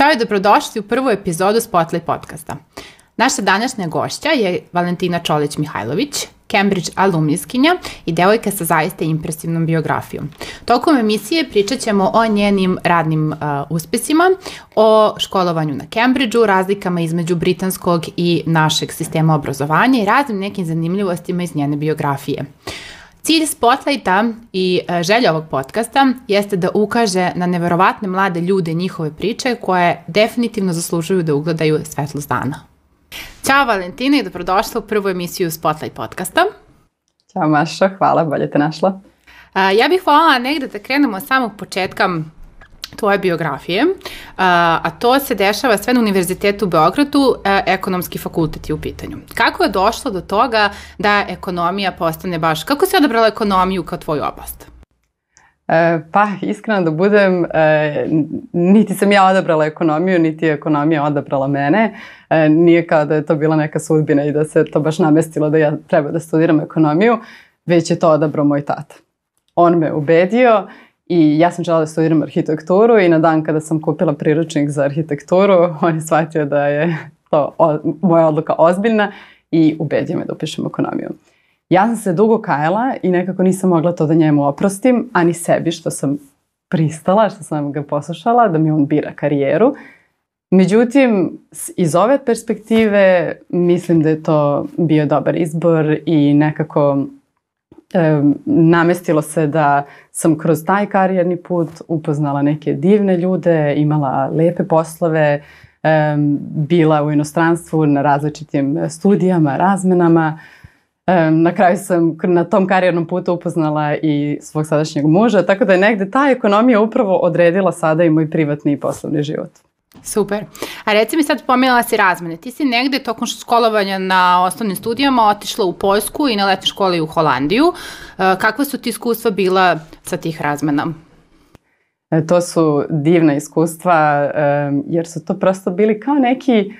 Ćao i dobrodošli u prvu epizodu Spotlight podcasta. Naša današnja gošća je Valentina Čolić-Mihajlović, Cambridge alumniskinja i devojka sa zaista impresivnom biografijom. Tokom emisije pričat ćemo o njenim radnim uh, uspesima, o školovanju na Cambridgeu, razlikama između britanskog i našeg sistema obrazovanja i raznim nekim zanimljivostima iz njene biografije. Cilj Spotlighta i e, želja ovog podcasta jeste da ukaže na neverovatne mlade ljude njihove priče koje definitivno zaslužuju da ugledaju svetlost dana. Ćao Valentina i dobrodošla u prvu emisiju Spotlight podcasta. Ćao Maša, hvala, bolje te našla. Ja bih voljela negde da krenemo od samog početka tvoje biografije, a to se dešava sve na Univerzitetu u Beogradu, ekonomski fakultet je u pitanju. Kako je došlo do toga da ekonomija postane baš, kako si odabrala ekonomiju kao tvoju oblast? E, pa, iskreno da budem, e, niti sam ja odabrala ekonomiju, niti je ekonomija odabrala mene. E, nije kao da je to bila neka sudbina i da se to baš namestilo da ja treba da studiram ekonomiju, već je to odabrao moj tata. On me ubedio I ja sam žela da studiram arhitekturu i na dan kada sam kupila priručnik za arhitekturu, on je shvatio da je to o, moja odluka ozbiljna i ubedio me da upišem ekonomiju. Ja sam se dugo kajala i nekako nisam mogla to da njemu oprostim, a ni sebi što sam pristala, što sam ga poslušala, da mi on bira karijeru. Međutim, iz ove perspektive mislim da je to bio dobar izbor i nekako e, namestilo se da sam kroz taj karijerni put upoznala neke divne ljude, imala lepe poslove, e, bila u inostranstvu na različitim studijama, razmenama. E, na kraju sam na tom karijernom putu upoznala i svog sadašnjeg muža, tako da je negde ta ekonomija upravo odredila sada i moj privatni i poslovni život. Super. A reci mi sad, pomenula si razmene. Ti si negde tokom školovanja na osnovnim studijama otišla u Poljsku i na letnje škole u Holandiju. E, kakva su ti iskustva bila sa tih razmena? E, to su divna iskustva, e, jer su to prosto bili kao neki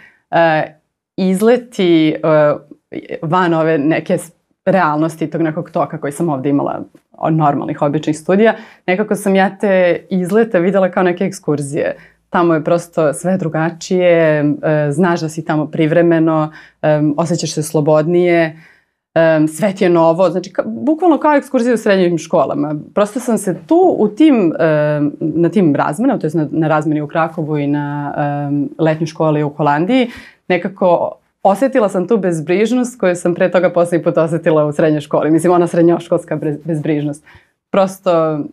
izleti van ove neke realnosti tog nekog toka koji sam ovde imala normalnih, običnih studija. Nekako sam ja te izlete videla kao neke ekskurzije tamo je prosto sve drugačije, e, znaš da si tamo privremeno, e, osjećaš se slobodnije, e, sve ti je novo, znači ka, bukvalno kao ekskurzija u srednjim školama. Prosto sam se tu u tim, na tim razmenama, to je na, na razmeni u Krakovu i na letnjoj školi u Holandiji, nekako osetila sam tu bezbrižnost koju sam pre toga poslednji put osetila u srednjoj školi. Mislim, ona srednjoškolska bezbrižnost prosto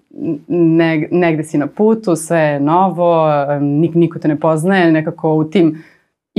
neg, negde si na putu, sve je novo, nik, niko te ne poznaje, nekako u tim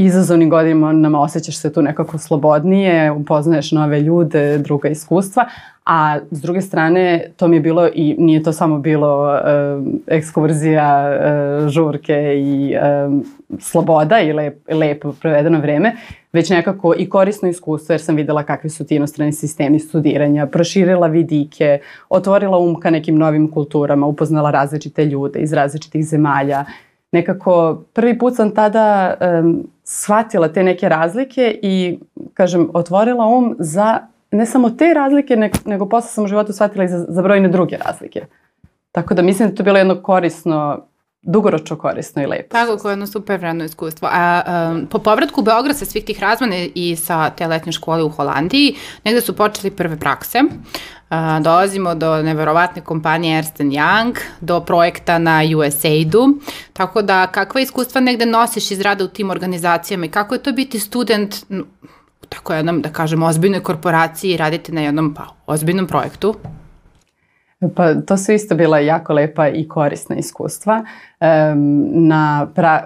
izazovnim godinama osjećaš se tu nekako slobodnije, upoznaješ nove ljude, druga iskustva, a s druge strane to mi je bilo i nije to samo bilo uh, ekskurzija, uh, žurke i uh, sloboda i lep, lepo provedeno vreme, već nekako i korisno iskustvo jer sam videla kakvi su ti inostrani sistemi studiranja, proširila vidike, otvorila um ka nekim novim kulturama, upoznala različite ljude iz različitih zemalja. Nekako prvi put sam tada um, shvatila te neke razlike i, kažem, otvorila um za ne samo te razlike, nego, nego posle sam u životu shvatila i za, za brojne druge razlike. Tako da mislim da to je bilo jedno korisno dugoročno korisno i lepo. Tako, koje je jedno super vredno iskustvo. A, um, po povratku u Beograd sa svih tih razmane i sa te letnje škole u Holandiji, negde su počeli prve prakse. Uh, dolazimo do neverovatne kompanije Ernst Young, do projekta na USAID-u, tako da kakva iskustva negde nosiš iz rada u tim organizacijama i kako je to biti student u tako jednom, da kažem, ozbiljnoj korporaciji i raditi na jednom pa, ozbiljnom projektu? Pa to su isto bila jako lepa i korisna iskustva. Na pra,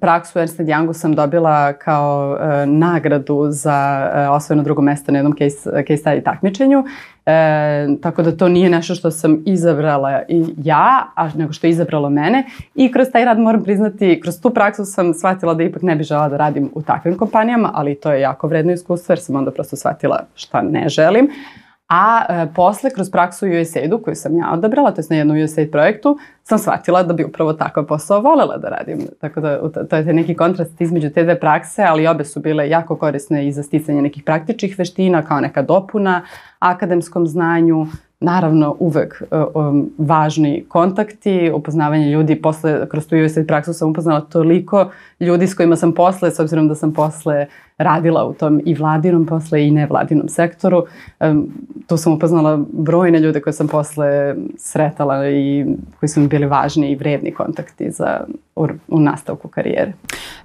praksu Ernst Youngu sam dobila kao e, nagradu za e, osvojeno drugo mesto na jednom case, case study takmičenju. E, tako da to nije nešto što sam izabrala i ja, a nego što je izabralo mene. I kroz taj rad moram priznati, kroz tu praksu sam shvatila da ipak ne bi žela da radim u takvim kompanijama, ali to je jako vredno iskustvo jer sam onda prosto shvatila šta ne želim. A e, posle, kroz praksu u USAID-u koju sam ja odabrala, to je na jednom USAID projektu, sam shvatila da bi upravo takav posao volela da radim. Tako da to je neki kontrast između te dve prakse, ali obe su bile jako korisne i za sticanje nekih praktičnih veština, kao neka dopuna akademskom znanju, naravno uvek um, važni kontakti, upoznavanje ljudi. Posle, kroz tu USAID praksu sam upoznala toliko ljudi s kojima sam posle, s obzirom da sam posle radila u tom i vladinom posle i nevladinom sektoru. Tu sam upoznala brojne ljude koje sam posle sretala i koji su mi bili važni i vredni kontakti za, u, u nastavku karijere.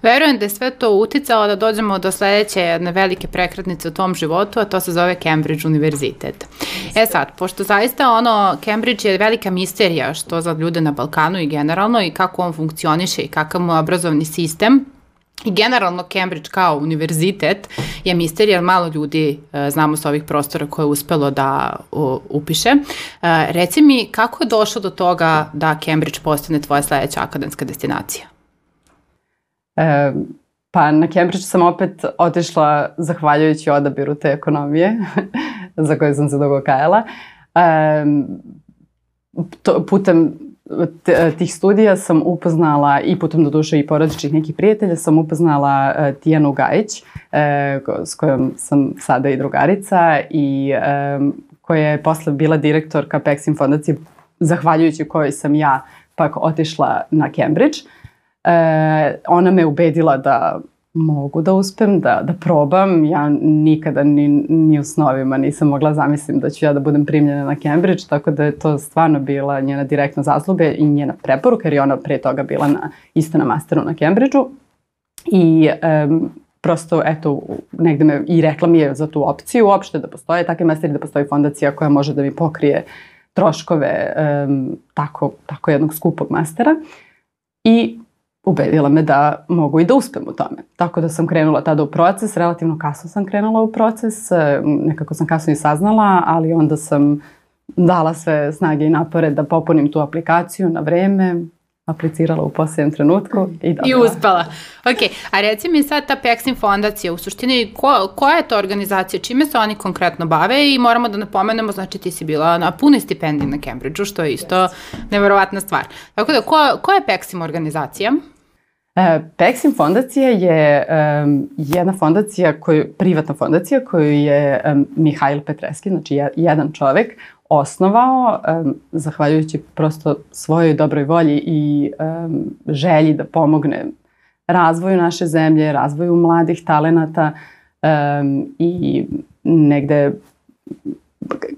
Verujem da je sve to uticalo da dođemo do sledeće jedne velike prekretnice u tom životu, a to se zove Cambridge univerzitet. E sad, pošto zaista ono, Cambridge je velika misterija što za ljude na Balkanu i generalno i kako on funkcioniše i kakav mu obrazovni sistem, I generalno Cambridge kao univerzitet je misterija, jer malo ljudi e, znamo sa ovih prostora koje je uspelo da upiše. E, reci mi, kako je došlo do toga da Cambridge postane tvoja sledeća akademska destinacija? E, pa na Cambridge sam opet otišla zahvaljujući odabiru te ekonomije za koje sam se dugo kajala. E, to, putem tih studija sam upoznala i putem do duše i porodičnih nekih prijatelja sam upoznala uh, Tijanu Gajić uh, s kojom sam sada i drugarica i um, koja je posle bila direktorka Pexim fondacije zahvaljujući kojoj sam ja pak otišla na Cambridge. Uh, ona me ubedila da mogu da uspem, da, da probam. Ja nikada ni, ni u snovima nisam mogla zamislim da ću ja da budem primljena na Cambridge, tako da je to stvarno bila njena direktna zasluga i njena preporuka, jer je ona pre toga bila na, isto na masteru na Cambridgeu. I um, prosto, eto, negde me i rekla mi je za tu opciju uopšte da postoje takve masteri, da postoji fondacija koja može da mi pokrije troškove um, tako, tako jednog skupog mastera. I ubedila me da mogu i da uspem u tome. Tako da sam krenula tada u proces, relativno kasno sam krenula u proces, e, nekako sam kasno i saznala, ali onda sam dala sve snage i napore da popunim tu aplikaciju na vreme, aplicirala u posljednjem trenutku i dobila. I uspela. Ok, a reci mi sad ta Pexim fondacija, u suštini ko, koja je to organizacija, čime se oni konkretno bave i moramo da napomenemo, znači ti si bila na pune stipendije na Cambridgeu, što je isto yes. neverovatna stvar. Tako da, ko, koja je Pexim organizacija? E, Pexim fondacija je um, jedna fondacija, koju, privatna fondacija koju je um, Mihajl Petreski, znači jedan čovek, osnovao, um, zahvaljujući prosto svojoj dobroj volji i um, želji da pomogne razvoju naše zemlje, razvoju mladih talenata um, i negde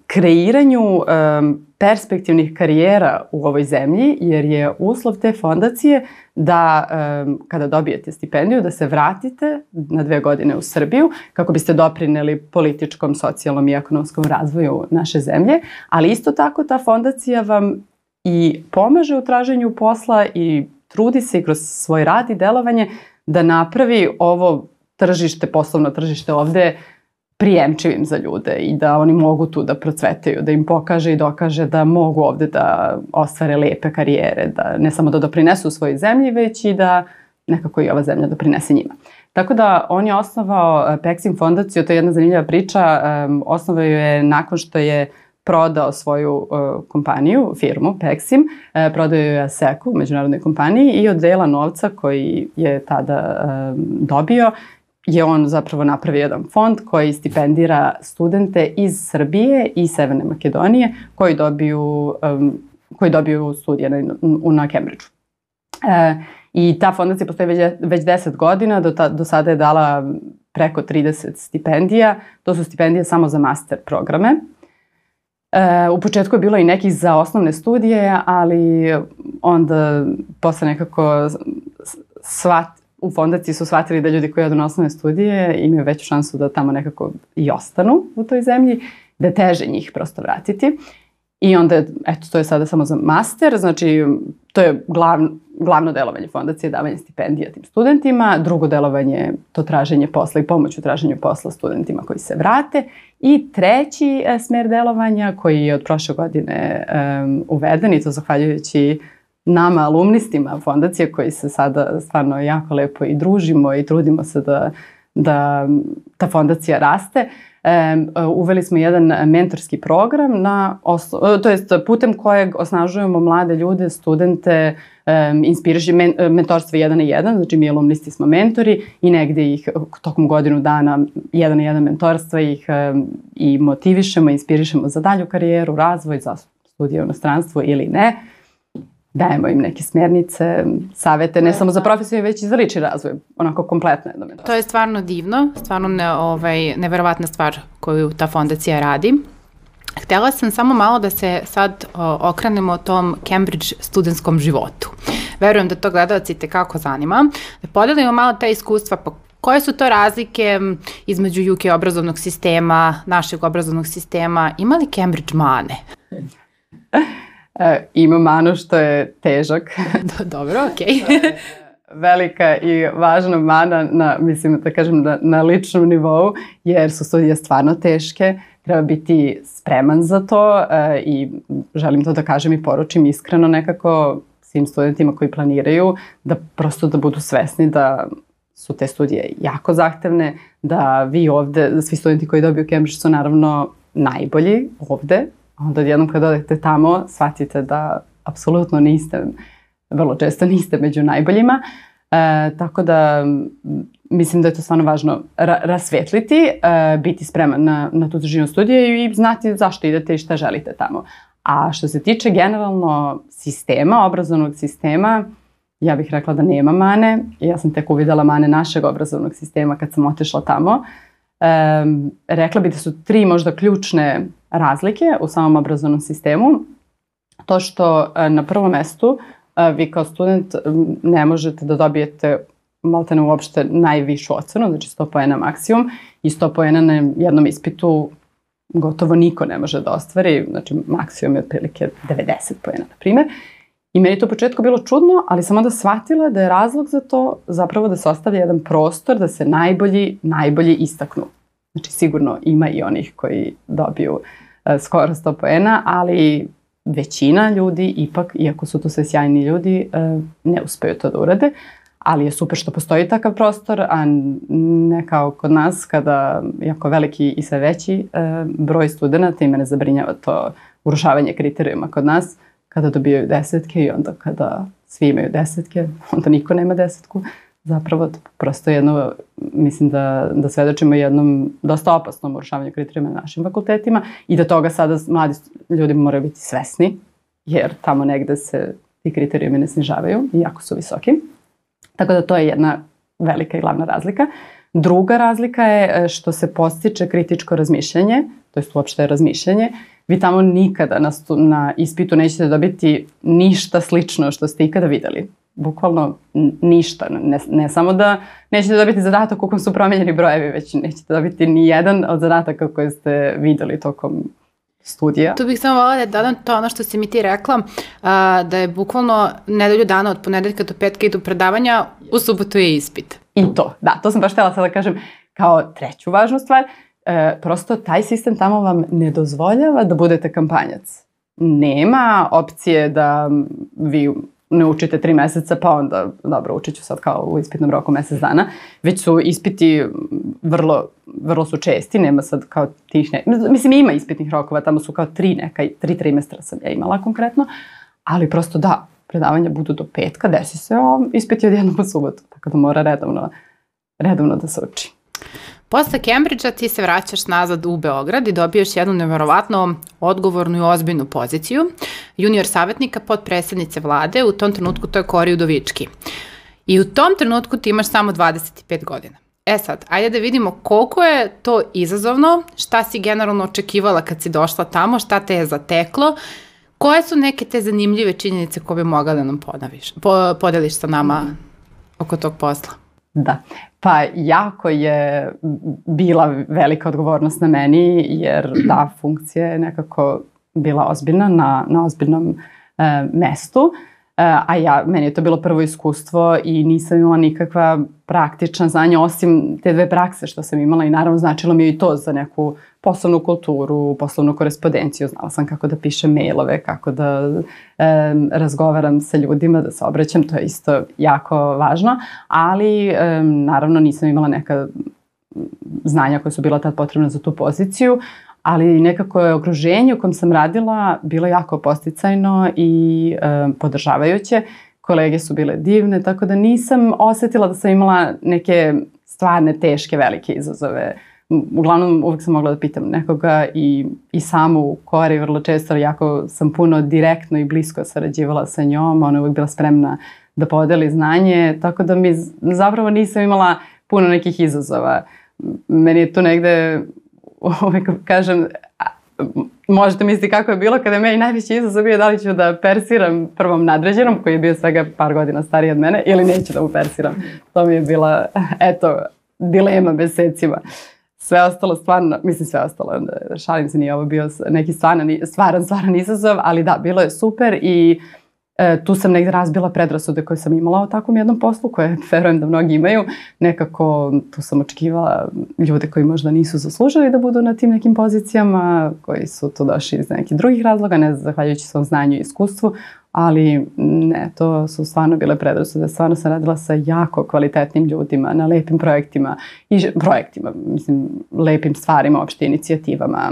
kreiranju um, perspektivnih karijera u ovoj zemlji, jer je uslov te fondacije da kada dobijete stipendiju da se vratite na dve godine u Srbiju kako biste doprineli političkom, socijalnom i ekonomskom razvoju naše zemlje, ali isto tako ta fondacija vam i pomaže u traženju posla i trudi se kroz svoj rad i delovanje da napravi ovo tržište, poslovno tržište ovde prijemčivim za ljude i da oni mogu tu da procvetaju, da im pokaže i dokaže da mogu ovde da ostvare lepe karijere, da ne samo da doprinesu svojoj zemlji, već i da nekako i ova zemlja doprinese njima. Tako da on je osnovao eh, Pexim fondaciju, to je jedna zanimljiva priča, um, osnovao je nakon što je prodao svoju uh, kompaniju, firmu uh, prodao je ASECU, međunarodnoj kompaniji i od dela novca koji je tada dobio je on zapravo napravio jedan fond koji stipendira studente iz Srbije i Severne Makedonije koji dobiju, um, koji dobiju studije na, na Cambridgeu. E, I ta fondacija postoji već, već 10 godina, do, ta, do sada je dala preko 30 stipendija. To su stipendije samo za master programe. E, u početku je bilo i nekih za osnovne studije, ali onda posle nekako svat, u fondaciji su shvatili da ljudi koji odu na osnovne studije imaju veću šansu da tamo nekako i ostanu u toj zemlji, da teže njih prosto vratiti. I onda, eto, to je sada samo za master, znači to je glavno, glavno delovanje fondacije, davanje stipendija tim studentima, drugo delovanje to traženje posla i pomoć u traženju posla studentima koji se vrate i treći e, smer delovanja koji je od prošle godine um, uveden i to zahvaljujući nama, alumnistima fondacije koji se sada stvarno jako lepo i družimo i trudimo se da, da ta fondacija raste. E, uveli smo jedan mentorski program na oslo, to jest putem kojeg osnažujemo mlade ljude, studente um, inspiriše men, mentorstvo jedan na jedan, znači mi alumnisti smo mentori i negde ih tokom godinu dana jedan na jedan mentorstva ih um, i motivišemo, inspirišemo za dalju karijeru, razvoj, za studije u inostranstvu ili ne. Dajemo im neke smernice, savete, ne samo za profesiju, već i za lični razvoj, onako kompletno jedno. To je stvarno divno, stvarno ne, ovaj, neverovatna stvar koju ta fondacija radi. Htela sam samo malo da se sad o, okrenemo tom Cambridge studentskom životu. Verujem da to gledalci te kako zanima. Da podelimo malo ta iskustva, pa koje su to razlike između UK obrazovnog sistema, našeg obrazovnog sistema? Ima li Cambridge mane? E, ima manu što je težak. Dobro, okej. Okay. velika i važna mana na, mislim da kažem, na, na ličnom nivou, jer su studije stvarno teške, treba biti spreman za to e, i želim to da kažem i poručim iskreno nekako svim studentima koji planiraju da prosto da budu svesni da su te studije jako zahtevne, da vi ovde, da svi studenti koji dobiju Cambridge su naravno najbolji ovde, onda jednom kad odete tamo shvatite da apsolutno niste, vrlo često niste među najboljima. E, tako da mislim da je to stvarno važno ra rasvetliti, e, biti spreman na, na tu težinu studija i znati zašto idete i šta želite tamo. A što se tiče generalno sistema, obrazovnog sistema, ja bih rekla da nema mane. Ja sam tek uvidela mane našeg obrazovnog sistema kad sam otišla tamo. E, rekla bih da su tri možda ključne razlike u samom obrazovnom sistemu. To što e, na prvom mestu e, vi kao student ne možete da dobijete maltene uopšte najvišu ocenu, znači 100 poena maksimum i 100 poena na jednom ispitu gotovo niko ne može da ostvari, znači maksimum je otprilike 90 poena, na primer. I meni to u početku bilo čudno, ali sam onda shvatila da je razlog za to zapravo da se ostavlja jedan prostor da se najbolji, najbolji istaknu. Znači sigurno ima i onih koji dobiju uh, skoro 100 poena, ali većina ljudi ipak, iako su to sve sjajni ljudi, uh, ne uspeju to da urade ali je super što postoji takav prostor, a ne kao kod nas kada jako veliki i sve veći e, broj studenta i mene zabrinjava to urušavanje kriterijuma kod nas, kada dobijaju desetke i onda kada svi imaju desetke, onda niko nema desetku. Zapravo prosto jedno, mislim da, da svedočimo jednom dosta opasnom urušavanju kriterijuma na našim fakultetima i da toga sada mladi ljudi moraju biti svesni, jer tamo negde se ti kriterijumi ne snižavaju i jako su visoki. Tako da to je jedna velika i glavna razlika. Druga razlika je e, što se postiče kritičko razmišljanje, to je uopšte razmišljanje. Vi tamo nikada na, stu, na ispitu nećete dobiti ništa slično što ste ikada videli. Bukvalno ništa. Ne, ne samo da nećete dobiti zadatak u kojem su promenjeni brojevi, već nećete dobiti ni jedan od zadataka koje ste videli tokom studija. Tu bih samo volila da dodam to ono što si mi ti rekla, a, da je bukvalno nedelju dana od ponedeljka do petka idu predavanja, u subotu je ispit. I to, da, to sam baš htjela sad da kažem kao treću važnu stvar. E, prosto taj sistem tamo vam ne dozvoljava da budete kampanjac. Nema opcije da vi ne učite tri meseca, pa onda, dobro, učit ću sad kao u ispitnom roku mesec dana, već su ispiti vrlo, vrlo su česti, nema sad kao tih ne... Mislim, ima ispitnih rokova, tamo su kao tri neka, tri trimestra sam ja imala konkretno, ali prosto da, predavanja budu do petka, desi se, o, ispiti od jednom u subotu, tako da mora redovno, redovno da se uči. Posle Cambridgea ti se vraćaš nazad u Beograd i dobiješ jednu neverovatno odgovornu i ozbiljnu poziciju. Junior savjetnika pod predsednice vlade, u tom trenutku to je Kori Udovički. I u tom trenutku ti imaš samo 25 godina. E sad, ajde da vidimo koliko je to izazovno, šta si generalno očekivala kad si došla tamo, šta te je zateklo, koje su neke te zanimljive činjenice koje bi mogla da nam podaviš, po, podeliš sa nama oko tog posla? Da, pa jako je bila velika odgovornost na meni jer ta funkcija je nekako bila ozbiljna na, na ozbiljnom e, mestu. E, a ja, meni je to bilo prvo iskustvo i nisam imala nikakva praktična znanja osim te dve prakse što sam imala i naravno značilo mi je i to za neku poslovnu kulturu, poslovnu korespondenciju. Znala sam kako da pišem mailove, kako da e, razgovaram sa ljudima, da se obraćam, to je isto jako važno, ali e, naravno nisam imala neka znanja koja su bila tad potrebna za tu poziciju, ali nekako je okruženje u kojem sam radila bilo jako posticajno i e, podržavajuće. kolege su bile divne, tako da nisam osetila da sam imala neke stvarne, teške, velike izazove. Uglavnom, uvek sam mogla da pitam nekoga i, i samu u kori vrlo često, jako sam puno direktno i blisko sarađivala sa njom, ona je uvek bila spremna da podeli znanje, tako da mi zapravo nisam imala puno nekih izazova. Meni je tu negde, uvek kažem, možete misliti kako je bilo kada je meni najveći izazov bio da li ću da persiram prvom nadređenom koji je bio svega par godina stariji od mene ili neću da mu persiram. To mi je bila, eto, dilema mesecima. Sve ostalo stvarno, mislim sve ostalo, šalim se, nije ovo bio neki stvaran, stvaran, stvaran izazov, ali da, bilo je super i uh, E, tu sam negde razbila predrasude koje sam imala o takvom jednom poslu, koje verujem da mnogi imaju. Nekako tu sam očekivala ljude koji možda nisu zaslužili da budu na tim nekim pozicijama, koji su tu došli iz nekih drugih razloga, ne zahvaljujući svom znanju i iskustvu, ali ne, to su stvarno bile predrasude. Stvarno sam radila sa jako kvalitetnim ljudima, na lepim projektima i projektima, mislim, lepim stvarima, opšte inicijativama.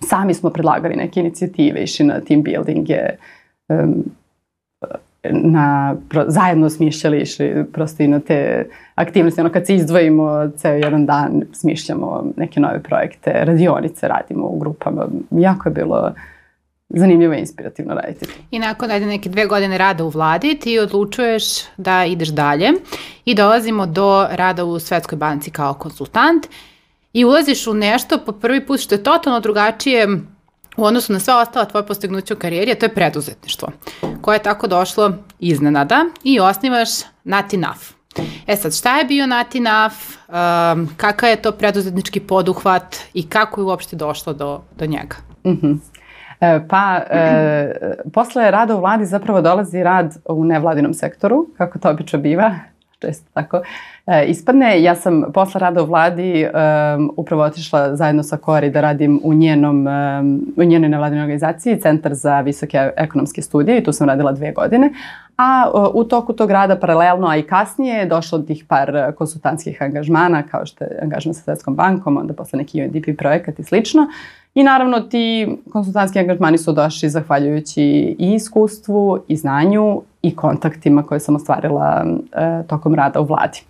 Sami smo predlagali neke inicijative, išli na team buildinge, um, na, pro, zajedno smišljali, išli prosto i na te aktivnosti. Ono kad se izdvojimo ceo jedan dan, smišljamo neke nove projekte, radionice radimo u grupama. Jako je bilo zanimljivo i inspirativno raditi. I nakon ajde neke dve godine rada u vladi, ti odlučuješ da ideš dalje i dolazimo do rada u Svetskoj banci kao konsultant i ulaziš u nešto po prvi put što je totalno drugačije u odnosu na sva ostala tvoje postignuća u karijeri, a to je preduzetništvo, koje je tako došlo iznenada i osnivaš Natinaf. E sad, šta je bio Natinaf, um, kakav je to preduzetnički poduhvat i kako je uopšte došlo do, do njega? Mm -hmm. Pa, e, posle rada u vladi zapravo dolazi rad u nevladinom sektoru, kako to obično biva, često tako e, ispadne. Ja sam posle rada u vladi um, upravo otišla zajedno sa Kori da radim u, njenom, um, u njenoj nevladinoj organizaciji, Centar za visoke ekonomske studije i tu sam radila dve godine. A uh, u toku tog rada paralelno, a i kasnije je došlo od tih par konsultantskih angažmana, kao što je angažman sa Svetskom bankom, onda posle neki UNDP projekat i slično. I naravno ti konsultantski angažmani su došli zahvaljujući i iskustvu i znanju i kontaktima koje sam ostvarila e, tokom rada u vladi.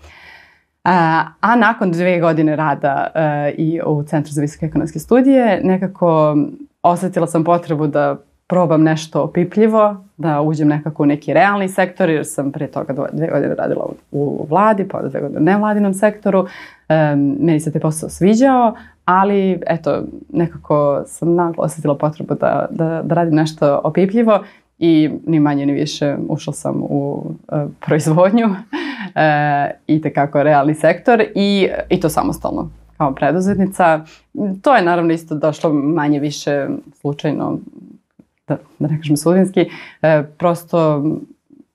A, a nakon dve godine rada e, i u Centru za visoke ekonomske studije nekako osetila sam potrebu da probam nešto opipljivo, da uđem nekako u neki realni sektor, jer sam pre toga dve godine radila u vladi, pa dve godine u nevladinom sektoru. E, meni se te posao sviđao, ali eto, nekako sam naglo osetila potrebu da, da, da radim nešto opipljivo i ni manje ni više ušla sam u uh, proizvodnju uh, i tekako realni sektor i, i to samostalno kao preduzetnica. To je naravno isto došlo manje više slučajno, da, da ne kažem sudinski, uh, prosto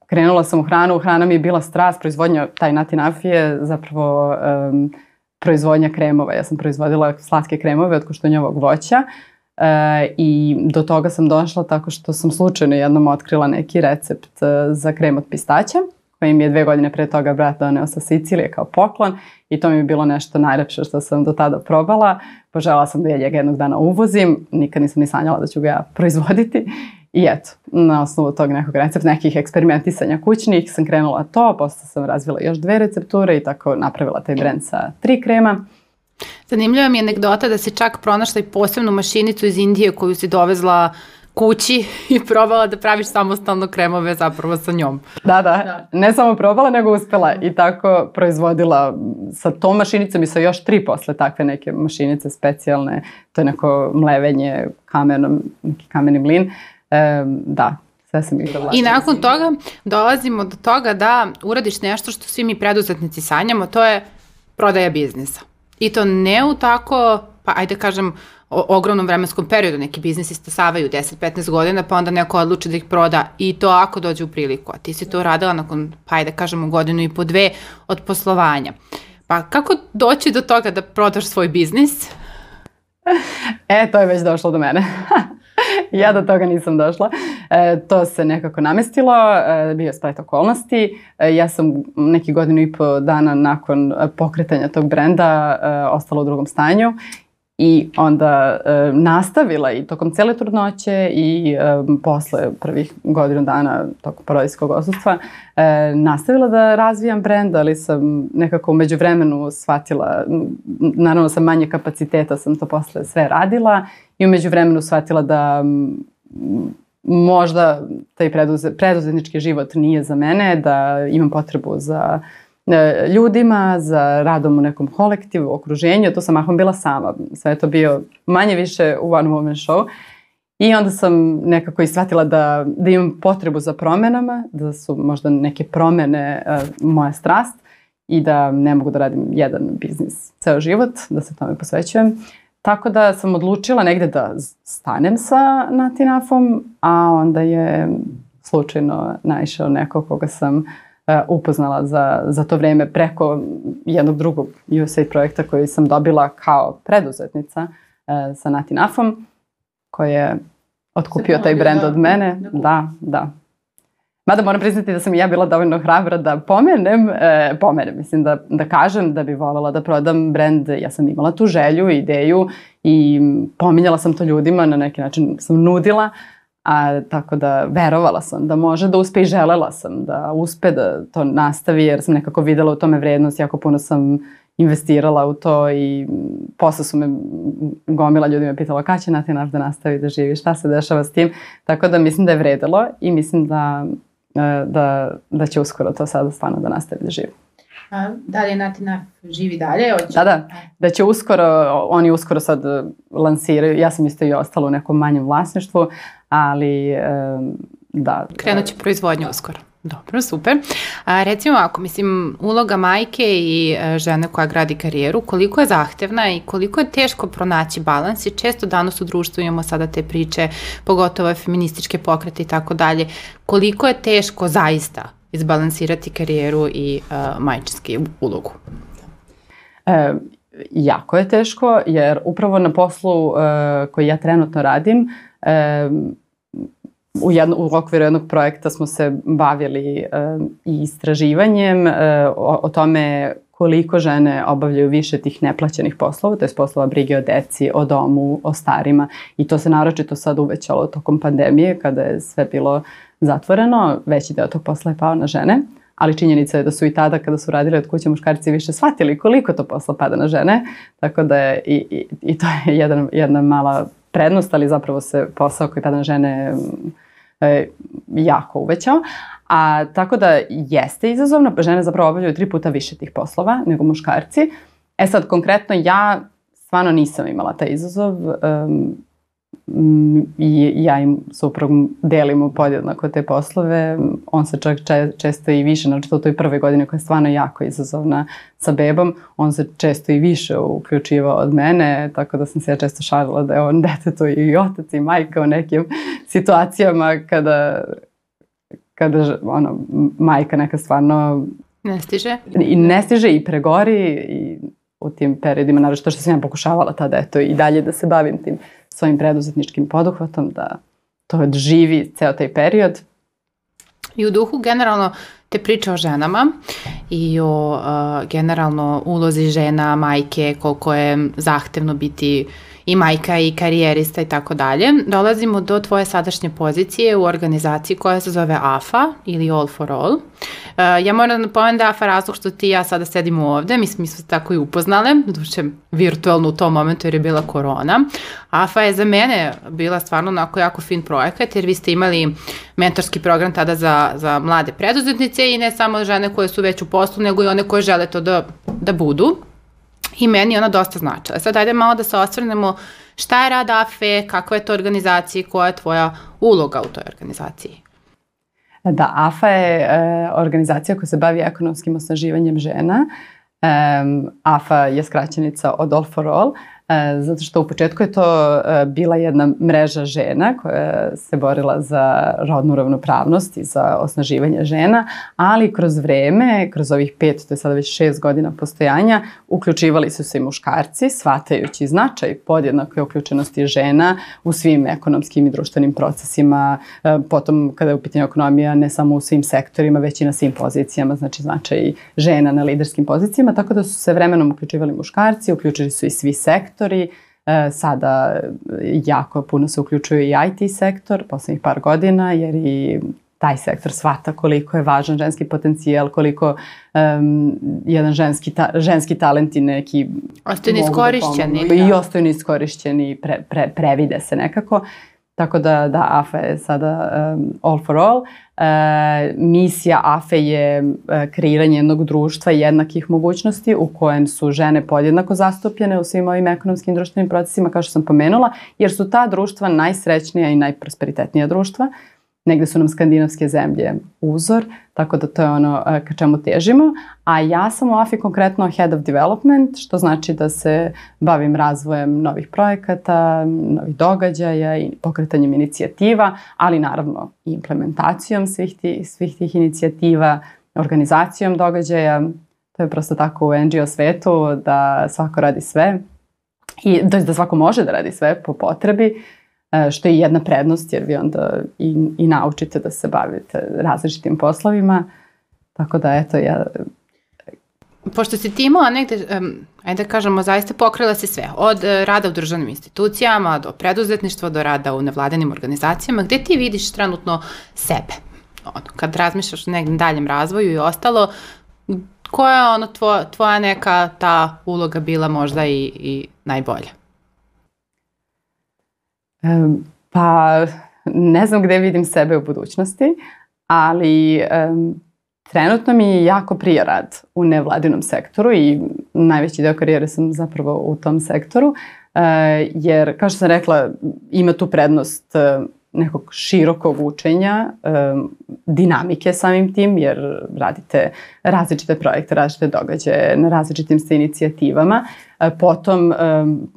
krenula sam u hranu, hrana mi je bila strast, proizvodnja taj natinafije zapravo um, proizvodnja kremova. Ja sam proizvodila slatke kremove od koštunjavog voća e, i do toga sam došla tako što sam slučajno jednom otkrila neki recept e, za krem od pistaća koji mi je dve godine pre toga brat doneo sa Sicilije kao poklon i to mi je bilo nešto najlepše što sam do tada probala. Požela sam da ja njega jednog dana uvozim, nikad nisam ni sanjala da ću ga ja proizvoditi I eto, na osnovu tog nekog recepta, nekih eksperimentisanja kućnih sam krenula to, posle sam razvila još dve recepture i tako napravila taj brend sa tri krema. Zanimljiva mi je anegdota da si čak pronašla i posebnu mašinicu iz Indije koju si dovezla kući i probala da praviš samostalno kremove zapravo sa njom. Da, da, da. Ne samo probala, nego uspela i tako proizvodila sa tom mašinicom i sa još tri posle takve neke mašinice specijalne. To je neko mlevenje kamenom, neki kameni mlin. E, da, sve sam ih I nakon toga dolazimo do toga da uradiš nešto što svi mi preduzetnici sanjamo, to je prodaja biznisa. I to ne u tako, pa ajde kažem, o, ogromnom vremenskom periodu. Neki biznisi stasavaju 10-15 godina, pa onda neko odluči da ih proda i to ako dođe u priliku. A ti si to radila nakon, pa ajde kažemo, godinu i po dve od poslovanja. Pa kako doći do toga da prodaš svoj biznis? E, to je već došlo do mene. ja do toga nisam došla. E, to se nekako namestilo, e, bio splet okolnosti. E, ja sam neki godinu i po dana nakon pokretanja tog brenda e, ostala u drugom stanju i onda e, nastavila i tokom cele trudnoće i e, posle prvih godinu dana tokom porodijskog osustva e, nastavila da razvijam brend, ali sam nekako umeđu vremenu shvatila, naravno sa manje kapaciteta sam to posle sve radila i umeđu vremenu shvatila da možda taj preduze, preduzetnički život nije za mene, da imam potrebu za E, ljudima, za radom u nekom kolektivu, okruženju. To sam mahom bila sama. Sve je to bio manje više u one woman show. I onda sam nekako i shvatila da, da imam potrebu za promenama, da su možda neke promene uh, moja strast i da ne mogu da radim jedan biznis ceo život, da se tome posvećujem. Tako da sam odlučila negde da stanem sa Natinafom, a onda je slučajno naišao neko koga sam uh, E, upoznala za, za to vreme preko jednog drugog USAID projekta koji sam dobila kao preduzetnica e, sa Natinafom, koji je otkupio taj brend od mene. Da, da. Mada moram priznati da sam i ja bila dovoljno hrabra da pomenem, e, pomenem, mislim da, da kažem da bi voljela da prodam brend, ja sam imala tu želju, ideju i pominjala sam to ljudima, na neki način sam nudila, A, tako da verovala sam da može da uspe i želela sam da uspe da to nastavi jer sam nekako videla u tome vrednost, jako puno sam investirala u to i posle su me gomila ljudi me pitala kada će Nati naš da nastavi da živi, šta se dešava s tim. Tako da mislim da je vredilo i mislim da, e, da, da će uskoro to sada stvarno da nastavi da živi. A, da li je Natina živi dalje? Oće... Da, da. Da će uskoro, oni uskoro sad lansiraju, ja sam isto i ostala u nekom manjem vlasništvu, ali da. Krenut će proizvodnju uskoro. Dobro, super. A, recimo ako, mislim, uloga majke i e, žene koja gradi karijeru, koliko je zahtevna i koliko je teško pronaći balans i često danas u društvu imamo sada te priče, pogotovo feminističke pokrete i tako dalje, koliko je teško zaista izbalansirati karijeru i uh, majčinski ulogu? E, jako je teško, jer upravo na poslu uh, koji ja trenutno radim, u, jedno, u okviru jednog projekta smo se bavili e, i istraživanjem e, o, o tome koliko žene obavljaju više tih neplaćenih poslova, to je poslova brige o deci, o domu, o starima. I to se naročito sad uvećalo tokom pandemije kada je sve bilo zatvoreno, veći deo tog posla je pao na žene, ali činjenica je da su i tada kada su radili od kuće muškarci više shvatili koliko to posla pada na žene, tako da je i, i, i to je jedan, jedna mala prednost, ali zapravo se posao koji pada na žene e, jako uvećao. A tako da jeste izazovno, žene zapravo obavljaju tri puta više tih poslova nego muškarci. E sad, konkretno ja stvarno nisam imala taj izazov. Mm, i ja im suprug delimo podjednako te poslove. On se čak če, često i više, znači u toj prve godine koja je stvarno jako izazovna sa bebom, on se često i više uključivao od mene, tako da sam se ja često šalila da je on detetu i otac i majka u nekim situacijama kada, kada ono, majka neka stvarno ne stiže. I ne stiže i pregori i u tim periodima, naravno što sam ja pokušavala tada, eto, i dalje da se bavim tim svojim preduzetničkim poduhvatom, da to živi ceo taj period. I u duhu generalno te priče o ženama i o uh, generalno ulozi žena, majke, koliko je zahtevno biti uh, i majka i karijerista i tako dalje, dolazimo do tvoje sadašnje pozicije u organizaciji koja se zove AFA ili All for All. Uh, ja moram da napomenem da AFA razlog što ti i ja sada sedimo ovde, mi smo, se tako i upoznale, duše virtualno u tom momentu jer je bila korona. AFA je za mene bila stvarno onako jako fin projekat jer vi ste imali mentorski program tada za, za mlade preduzetnice i ne samo žene koje su već u poslu, nego i one koje žele to da, da budu i meni ona dosta značila. Sad ajde malo da se osvrnemo šta je rad AFE, kakva je to organizacija i koja je tvoja uloga u toj organizaciji? Da, AFA je e, organizacija koja se bavi ekonomskim osnaživanjem žena. E, AFA je skraćenica od All for All. E, zato što u početku je to e, bila jedna mreža žena koja se borila za rodnu ravnopravnost i za osnaživanje žena, ali kroz vreme, kroz ovih pet, to je sada već šest godina postojanja, uključivali su se i muškarci, shvatajući značaj podjednake uključenosti žena u svim ekonomskim i društvenim procesima, e, potom kada je u pitanju ekonomija ne samo u svim sektorima, već i na svim pozicijama, znači značaj žena na liderskim pozicijama, tako da su se vremenom uključivali muškarci, uključili su i svi sektori, sektori, E, sada jako puno se uključuje i IT sektor poslednjih par godina jer i taj sektor shvata koliko je važan ženski potencijal, koliko um, jedan ženski, ta, ženski talent i neki... Ostaju da neiskorišćeni. Da I ostaju neiskorišćeni, pre, pre, previde se nekako. Tako da, da, AFA je sada um, all for all. E, misija AFE je e, kreiranje jednog društva jednakih mogućnosti u kojem su žene podjednako zastupljene u svim ovim ekonomskim društvenim procesima, kao što sam pomenula, jer su ta društva najsrećnija i najprosperitetnija društva negde su nam skandinavske zemlje uzor, tako da to je ono e, ka čemu težimo. A ja sam u AFI konkretno Head of Development, što znači da se bavim razvojem novih projekata, novih događaja i pokretanjem inicijativa, ali naravno i implementacijom svih, ti, svih tih inicijativa, organizacijom događaja. To je prosto tako u NGO svetu da svako radi sve i da svako može da radi sve po potrebi E, što je jedna prednost jer vi onda i, i naučite da se bavite različitim poslovima. Tako da, eto, ja... Pošto si ti imala negde, um, ajde da kažemo, zaista pokrila si sve. Od uh, rada u državnim institucijama, do preduzetništva, do rada u nevladanim organizacijama. Gde ti vidiš trenutno sebe? Ono, kad razmišljaš o nekom daljem razvoju i ostalo, koja je ono tvoja, tvoja neka ta uloga bila možda i, i najbolja? Pa ne znam gde vidim sebe u budućnosti, ali um, trenutno mi jako prija rad u nevladinom sektoru i najveći deo karijere sam zapravo u tom sektoru, uh, jer kao što sam rekla ima tu prednost uh, nekog širokog učenja, dinamike samim tim, jer radite različite projekte, različite događaje, na različitim ste inicijativama. E, potom,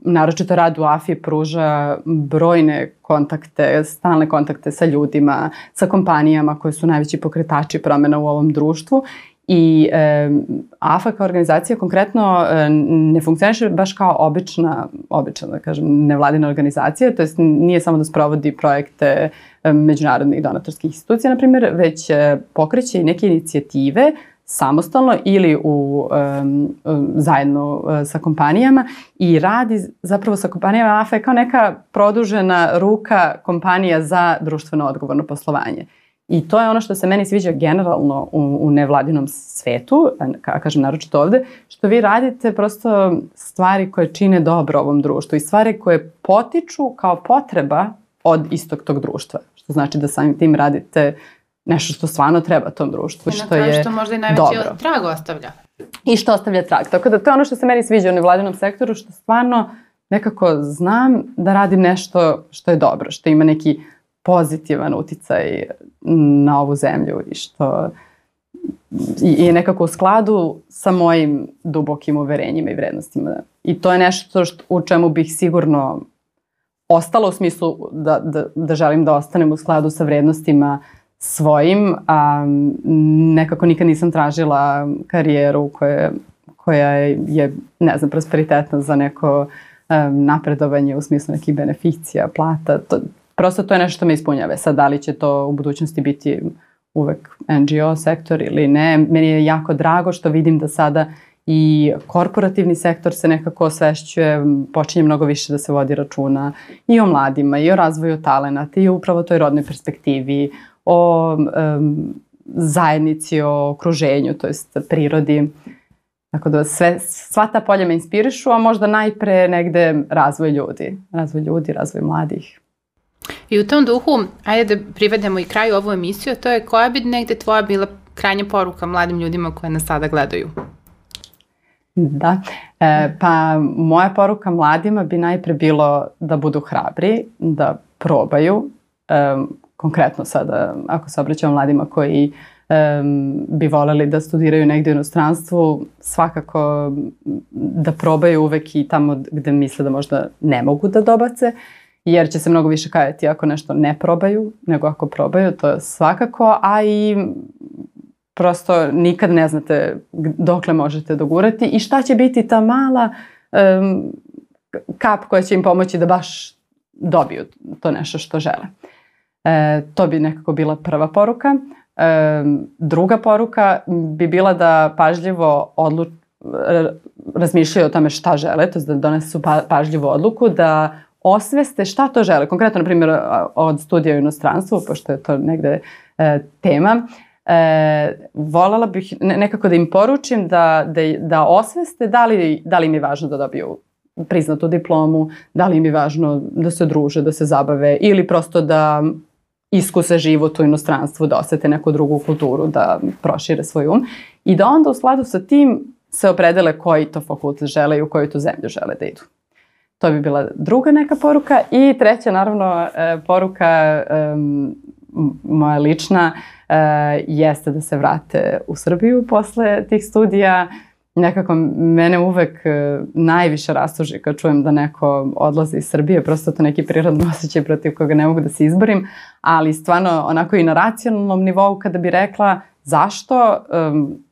naročito rad u AFI pruža brojne kontakte, stalne kontakte sa ljudima, sa kompanijama koje su najveći pokretači promena u ovom društvu I e, AFA kao organizacija konkretno e, ne funkcioniše baš kao obična, obična da kažem, nevladina organizacija, to jest nije samo da sprovodi projekte e, međunarodnih donatorskih institucija, na primjer, već e, pokreće i neke inicijative samostalno ili u um, zajedno uh, sa kompanijama i radi zapravo sa kompanijama AFA kao neka produžena ruka kompanija za društveno odgovorno poslovanje. I to je ono što se meni sviđa generalno u, u nevladinom svetu, a kažem naročito ovde, što vi radite prosto stvari koje čine dobro ovom društvu i stvari koje potiču kao potreba od istog tog društva. Što znači da samim tim radite nešto što stvarno treba tom društvu. I što je što možda i najveći dobro. trag ostavlja. I što ostavlja trag. Tako da to je ono što se meni sviđa u nevladinom sektoru, što stvarno nekako znam da radim nešto što je dobro, što ima neki pozitivan uticaj na ovu zemlju i što i je nekako u skladu sa mojim dubokim uverenjima i vrednostima. I to je nešto što, u čemu bih sigurno ostala u smislu da, da, da želim da ostanem u skladu sa vrednostima svojim, a nekako nikad nisam tražila karijeru koja, koja je, ne znam, prosperitetna za neko um, napredovanje u smislu nekih beneficija, plata. To, prosto to je nešto što me ispunjava. Sad, da li će to u budućnosti biti uvek NGO sektor ili ne, meni je jako drago što vidim da sada i korporativni sektor se nekako osvešćuje, počinje mnogo više da se vodi računa i o mladima, i o razvoju talenata, i upravo toj rodnoj perspektivi, o um, zajednici, o okruženju, to jest prirodi. Tako da sve, sva ta polja me inspirišu, a možda najpre negde razvoj ljudi. Razvoj ljudi, razvoj mladih. I u tom duhu, ajde da privedemo i kraju ovu emisiju, to je koja bi negde tvoja bila krajnja poruka mladim ljudima koje nas sada gledaju? Da, e, pa moja poruka mladima bi najpre bilo da budu hrabri, da probaju, e, konkretno sada ako se obraćamo mladima koji um, bi voleli da studiraju negde u inostranstvu, svakako da probaju uvek i tamo gde misle da možda ne mogu da dobace, jer će se mnogo više kajati ako nešto ne probaju, nego ako probaju, to je svakako, a i prosto nikad ne znate dokle možete dogurati i šta će biti ta mala um, kap koja će im pomoći da baš dobiju to nešto što žele. E, to bi nekako bila prva poruka. E, druga poruka bi bila da pažljivo odluč, razmišljaju o tome šta žele, to je da donesu pa, pažljivu odluku, da osveste šta to žele. Konkretno, na primjer, od studija u inostranstvu, pošto je to negde e, tema, e, volala bih nekako da im poručim da, da, da osveste da li, da li im je važno da dobiju priznatu diplomu, da li im je važno da se druže, da se zabave ili prosto da iskuse život u inostranstvu, da osete neku drugu kulturu, da prošire svoj um i da onda u skladu sa tim se opredele koji to fakultet žele i u koju tu zemlju žele da idu. To bi bila druga neka poruka. I treća, naravno, e, poruka moja lična uh, jeste da se vrate u Srbiju posle tih studija. Nekako mene uvek uh, najviše rastuži kad čujem da neko odlazi iz Srbije, prosto to neki prirodno osjećaj protiv koga ne mogu da se izborim, ali stvarno onako i na racionalnom nivou kada bi rekla zašto um,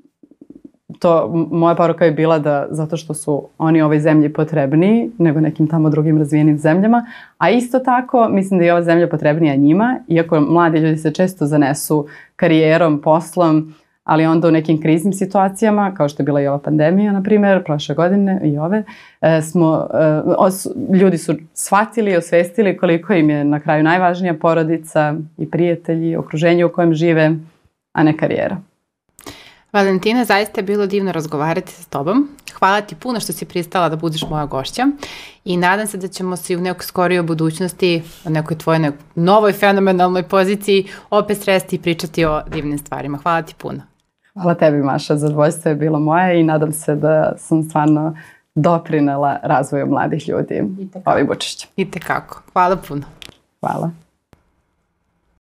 to, moja poruka je bila da zato što su oni ovoj zemlji potrebniji nego nekim tamo drugim razvijenim zemljama, a isto tako mislim da je ova zemlja potrebnija njima, iako mladi ljudi se često zanesu karijerom, poslom, ali onda u nekim kriznim situacijama, kao što je bila i ova pandemija, na primjer, prošle godine i ove, e, smo, e, os, ljudi su shvatili i osvestili koliko im je na kraju najvažnija porodica i prijatelji, okruženje u kojem žive, a ne karijera. Valentina, zaista je bilo divno razgovarati sa tobom. Hvala ti puno što si pristala da budeš moja gošća i nadam se da ćemo se u nekoj skorijoj budućnosti, na nekoj tvojoj nekoj novoj fenomenalnoj poziciji opet sresti i pričati o divnim stvarima. Hvala ti puno. Hvala tebi Maša, zadovoljstvo je bilo moje i nadam se da sam stvarno doprinela razvoju mladih ljudi ovim učešćem. I tekako. Hvala puno. Hvala.